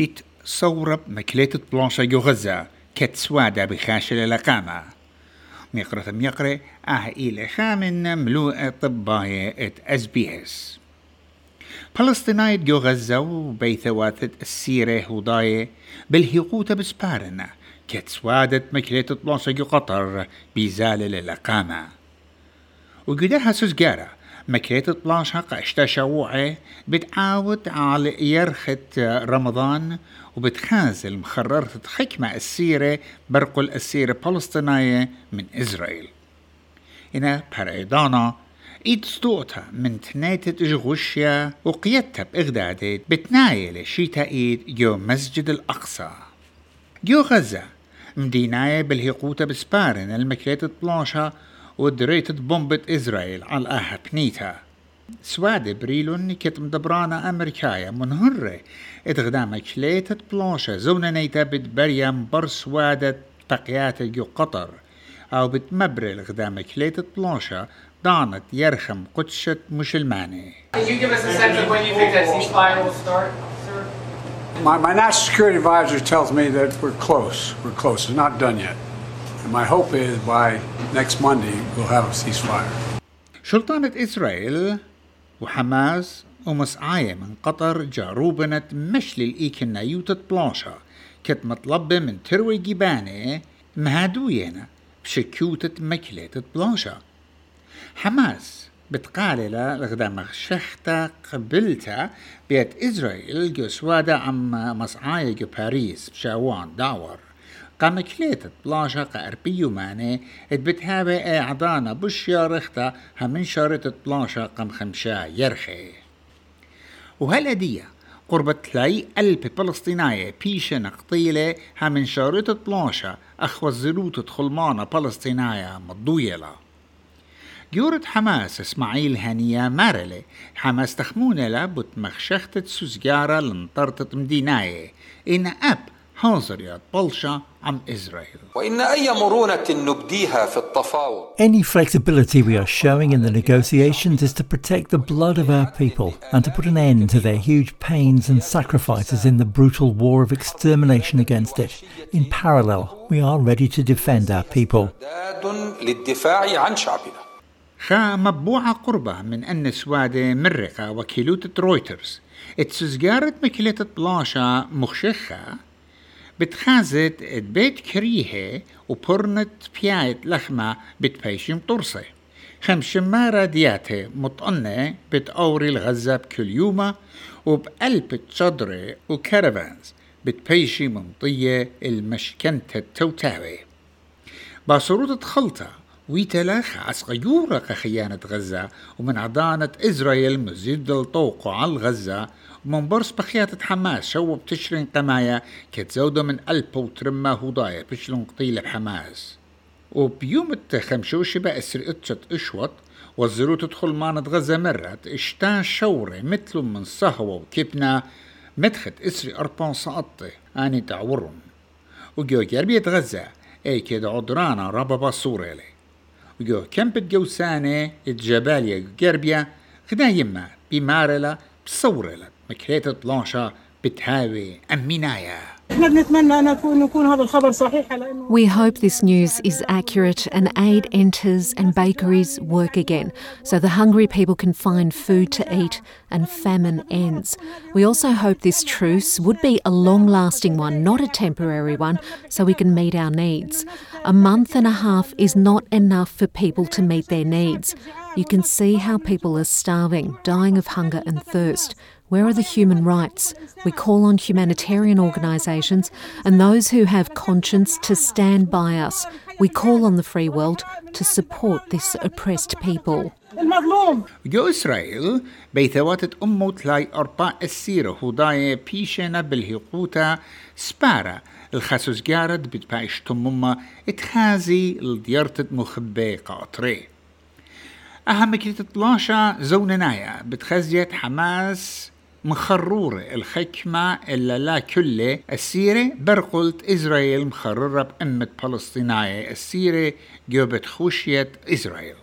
إت صورب مكليت بلانشا جو غزة كت سوادة بخاشل لقامة. ميقرة ميقرة آه إلى خامن ملوء طباية إت أس بي إس. فلسطينايت جو غزة وبيثواثت السيرة وضاية بالهيقوتة بسبارنا كت سوادة مكليت بلانشا جو قطر بيزال للقامة. وقدها سوزجارة مكيت طلاشة قشتا شوعي بتعاود على يرخت رمضان وبتخازل مخررة حكمة السيرة برقل السيرة فلسطينية من إسرائيل. هنا بريدانا إيد صدوقتها من تنايتة جغوشيا وقيادتها بإغدادات بتنايل شيتا إيد جو مسجد الأقصى. جو غزة مديناية بالهيقوتة بسبارن المكيت طلاشة ودريت بومبة إسرائيل على آها بنيتا سواد بريلون كت مدبرانا أمريكايا منهرة اتغدام كليتة بلانشة زونا نيتا بتبريا مبر سوادة تقيات جو قطر أو بتمبر الغدام كليتة بلانشة دانت يرخم قدشة الماني Could you give us a sense of when you think that ceasefire will start, sir? My, my national security advisor tells me that we're close. We're close. It's not done yet. My hope is by next Monday we'll have a ceasefire. شلطانة إسرائيل وحماس ومسعاية من قطر جاروبنت مشل الإيكنا يوتت بلانشا كت مطلبة من تروي جيبانة مهادوينا بشكيوتة مكلة بلانشا حماس بتقاللا لغدا شختا قبلتا بيت إسرائيل جو سوادا عم مصعايا جو باريس بشاوان داور قام كليتت بلاشا قاربيو ماني اتبتهابي اعضانا بش يارختا همن شارتت بلاشا قم خمشا يرخي وهالأدية قرب تلاي ألب فلسطينية بيشة نقطيلة همن شارتت بلاشا أخوة زروتة خلمانة فلسطينية مضويلة. جورة حماس إسماعيل هنية مارلي حماس تخمونة لابد مخشختة سوزجارة لنطرتة مديناية. إن أب حاضر بلشة عم إسرائيل وإن أي مرونة نبديها في التفاوض Any flexibility we are showing in the negotiations is to protect the blood of our people and to put an end to their huge pains and sacrifices in the brutal war of extermination against it. In parallel, we are ready to defend our people. للدفاع عن شعبنا خا مبوعة قربة من أن سوادة مرقة وكيلوتة رويترز اتسزجارت مكيلة بلاشا مخشخة بتخازت بيت كريهة وبرنت بيايت لخمة بتبيشم طرسة. خمشمارة دياتة مطقنة بتقوري الغزة بكل يومة وبقلب تشدرة وكارفانز بتبيشي منطية المشكنة التوتاوي. باصروت خلطة ويتلاخ عسقيورة خيانة غزة ومن عضانة إسرائيل مزيد الطوق على غزة ومن برس بخياتة حماس شو بتشرين قمايا كتزودة من ألبا وترمى هضايا بشلون قطيلة بحماس وبيوم التخمشوشي بأسر إتشت اشوط والزرو تدخل مانة غزة مرت اشتا شورة مثل من صهوة وكبنة مدخت اسري أربان سقطة آني تعورن وجو غزة اي كده عدرانا ربابا سوريلي. وجو كمبت جوسانة الجبالية؟ جربيا خدا بمارلا بصورلا مكريتة بلانشا بتهاوي أمينايا. إحنا بنتمنى We hope this news is accurate and aid enters and bakeries work again so the hungry people can find food to eat and famine ends. We also hope this truce would be a long lasting one, not a temporary one, so we can meet our needs. A month and a half is not enough for people to meet their needs. You can see how people are starving, dying of hunger and thirst. Where are the human rights? We call on humanitarian organisations and those who have conscience to stand by us. We call on the free world to support this oppressed people. المظلوم جو إسرائيل بيثواتت أمو تلاي أرباء السيرة هداية بيشنا بالهقوتا سبارة الخاسوس جارد بتبايش تمما اتخازي لديارتت مخبي قاطري أهم كلمة طلاشة زوننايا بتخزيت حماس مخرورة. الحكمة إلا لا كلة. السيرة برقلت إسرائيل مخررة بأمة فلسطينية. السيرة جوبت خوشية إسرائيل.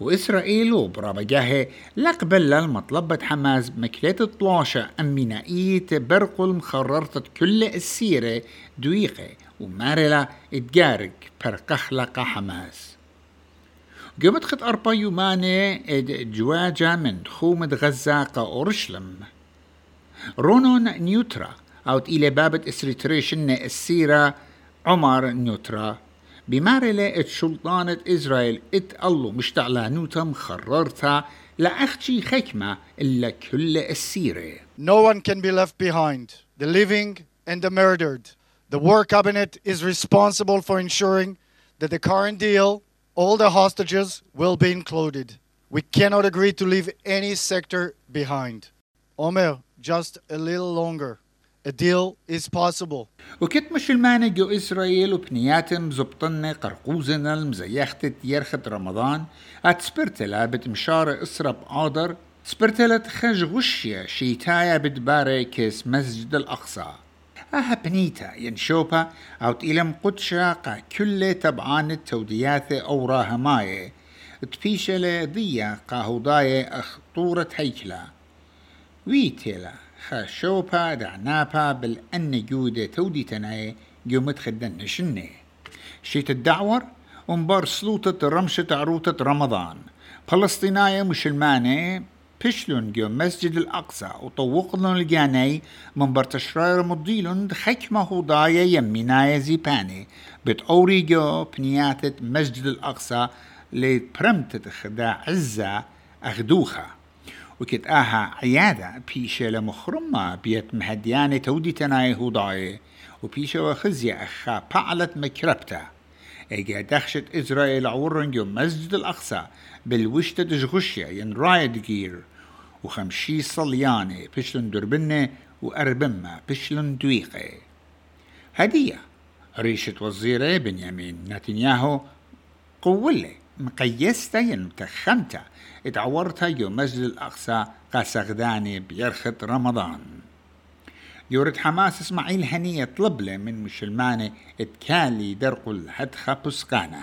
وإسرائيل وبرابجاه لقبل المطلبة حماس بمكلات الطلاشة أمينائية برقل مخررت كل السيرة دويقة. ومارلا اتجارك برقخلق حماس. قمت خط أربا يومانة إد جواجة من خومة غزة قا أورشلم رونون نيوترا أو إلى بابة إسريتريشن السيرة عمر نيوترا. بمارلة ات شلطانة إسرائيل ات الله مشتعلانوتا مخررتا لأختي خكمة إلا كل السيرة No one can be left behind, the living and the murdered. The War Cabinet is responsible for ensuring that the current deal, all the hostages, will be included. We cannot agree to leave any sector behind. Omer, just a little longer. A deal is possible. وكت مشلمانة جو إسرائيل وبنياتم زبطن قرقوزنا المزيختة يرخت رمضان أت سبرتلا بتمشار إسرب آدر سبرتلا تخج غشية شيتايا بدبارة كيس مسجد الأقصى أها بنيتا ينشوبا أو تإلم قدشا قا كل تبعان التوديات أو راهماية تبيشة ضيا قا هوداية أخطورة هيكلا ويتيلا خشوبا دعنابا بالأن جودة تودي تناي جومت خدن شني. شيت الدعور؟ ومبار سلوطة رمشة عروتة رمضان. فلسطيناية مشلمانة بشلون جو مسجد الأقصى وطوقلن الجاني من برتشرار مضيلن حكمة هضايا يمينايا زيباني بتأوري جو بنياتة مسجد الأقصى لبرمتة خدا عزة أخدوخة وكت آها عيادة بيشة لمخرمة بيت مهديانة تودي تناي هضايا وبيشة وخزية أخا بعلت مكربتا اجا دخشت إسرائيل عورن جو مسجد الأقصى بالوشتة دجغشية ين رايد جير وخمشي صليانة بشلن دربنة وأربمة بشلن دويقة. هدية ريشة وزيرة بنيامين نتنياهو قولة مقيستا ين متخمتا اتعورتا يو مسجد الأقصى قاسغداني بيرخت رمضان. يورد حماس إسماعيل هنية طلب له من مشلمانة إتكالي درقل هدخة بسقانا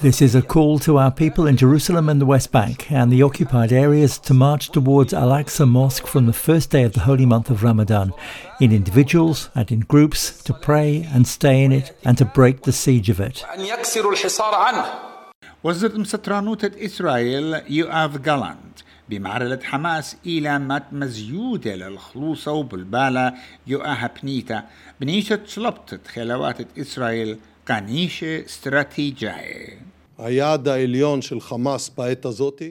This is a call to our people in Jerusalem and the West Bank and the occupied areas to march towards Al Aqsa Mosque from the first day of the holy month of Ramadan, in individuals and in groups, to pray and stay in it and to break the siege of it. وزيرة مسترانوتة إسرائيل يؤاف جالاند بمعركة حماس إلى مات مزيودة للخلوصة وبالبالة يؤاها بنيتا بنيشة شلبتت خلوات إسرائيل كنيشة استراتيجية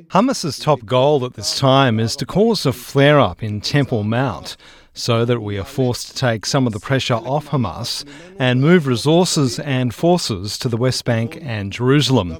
Hamas's top goal at this time is to cause a flare up in Temple Mount so that we are forced to take some of the pressure off Hamas and move resources and forces to the West Bank and Jerusalem.